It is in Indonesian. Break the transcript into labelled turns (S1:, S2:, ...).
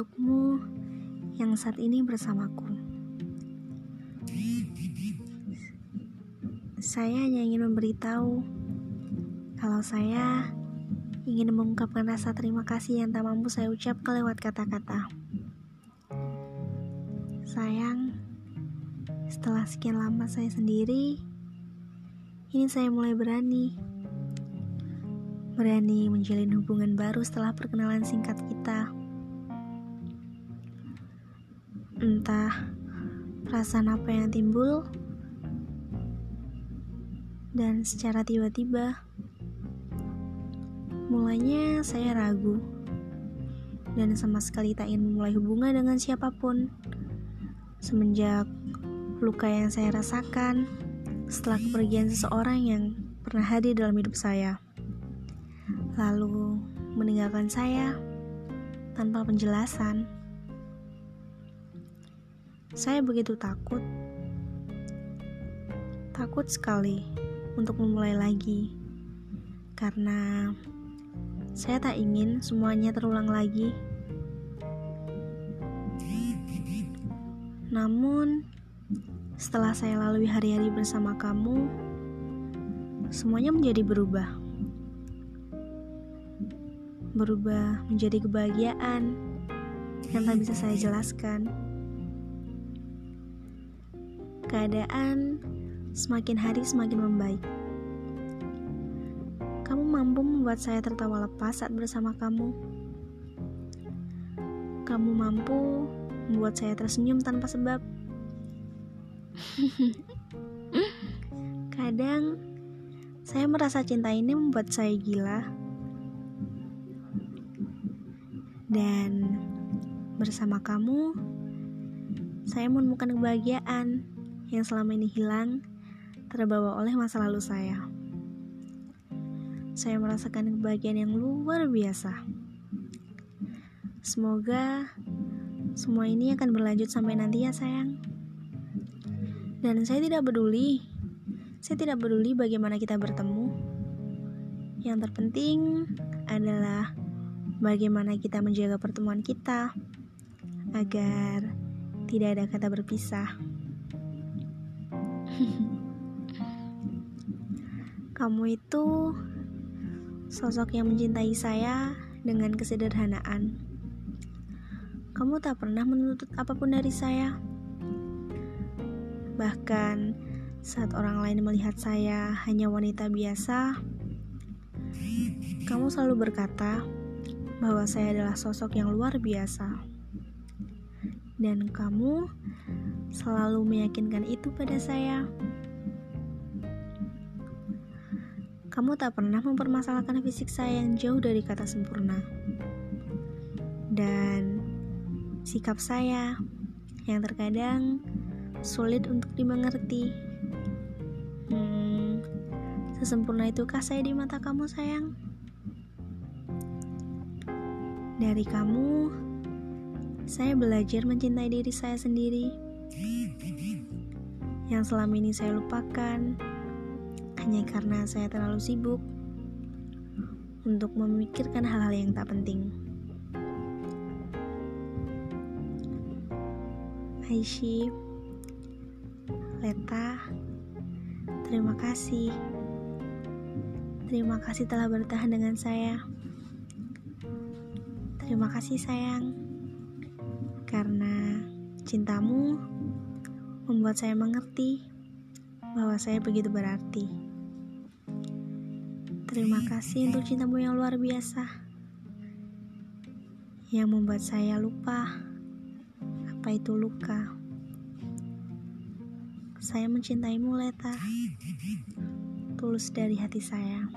S1: untukmu yang saat ini bersamaku. Saya hanya ingin memberitahu kalau saya ingin mengungkapkan rasa terima kasih yang tak mampu saya ucapkan lewat kata-kata. Sayang, setelah sekian lama saya sendiri, ini saya mulai berani. Berani menjalin hubungan baru setelah perkenalan singkat kita. Entah perasaan apa yang timbul, dan secara tiba-tiba, mulanya saya ragu dan sama sekali tak ingin memulai hubungan dengan siapa pun. Semenjak luka yang saya rasakan setelah kepergian seseorang yang pernah hadir dalam hidup saya lalu meninggalkan saya tanpa penjelasan. Saya begitu takut, takut sekali untuk memulai lagi, karena saya tak ingin semuanya terulang lagi. Namun, setelah saya lalui hari-hari bersama kamu, semuanya menjadi berubah berubah menjadi kebahagiaan yang tak bisa saya jelaskan. Keadaan semakin hari semakin membaik. Kamu mampu membuat saya tertawa lepas saat bersama kamu. Kamu mampu membuat saya tersenyum tanpa sebab. Kadang saya merasa cinta ini membuat saya gila dan bersama kamu, saya menemukan kebahagiaan yang selama ini hilang terbawa oleh masa lalu saya. Saya merasakan kebahagiaan yang luar biasa. Semoga semua ini akan berlanjut sampai nanti ya sayang. Dan saya tidak peduli. Saya tidak peduli bagaimana kita bertemu. Yang terpenting adalah bagaimana kita menjaga pertemuan kita agar tidak ada kata berpisah. Kamu itu sosok yang mencintai saya dengan kesederhanaan. Kamu tak pernah menuntut apa pun dari saya. Bahkan saat orang lain melihat saya hanya wanita biasa, kamu selalu berkata, bahwa saya adalah sosok yang luar biasa. Dan kamu selalu meyakinkan itu pada saya. Kamu tak pernah mempermasalahkan fisik saya yang jauh dari kata sempurna. Dan sikap saya yang terkadang sulit untuk dimengerti. Hmm, sesempurna itukah saya di mata kamu, sayang? Dari kamu, saya belajar mencintai diri saya sendiri. Yang selama ini saya lupakan hanya karena saya terlalu sibuk untuk memikirkan hal-hal yang tak penting. Aishi, Leta, terima kasih. Terima kasih telah bertahan dengan saya. Terima kasih sayang, karena cintamu membuat saya mengerti bahwa saya begitu berarti. Terima kasih untuk cintamu yang luar biasa, yang membuat saya lupa apa itu luka. Saya mencintaimu, Leta, tulus dari hati saya.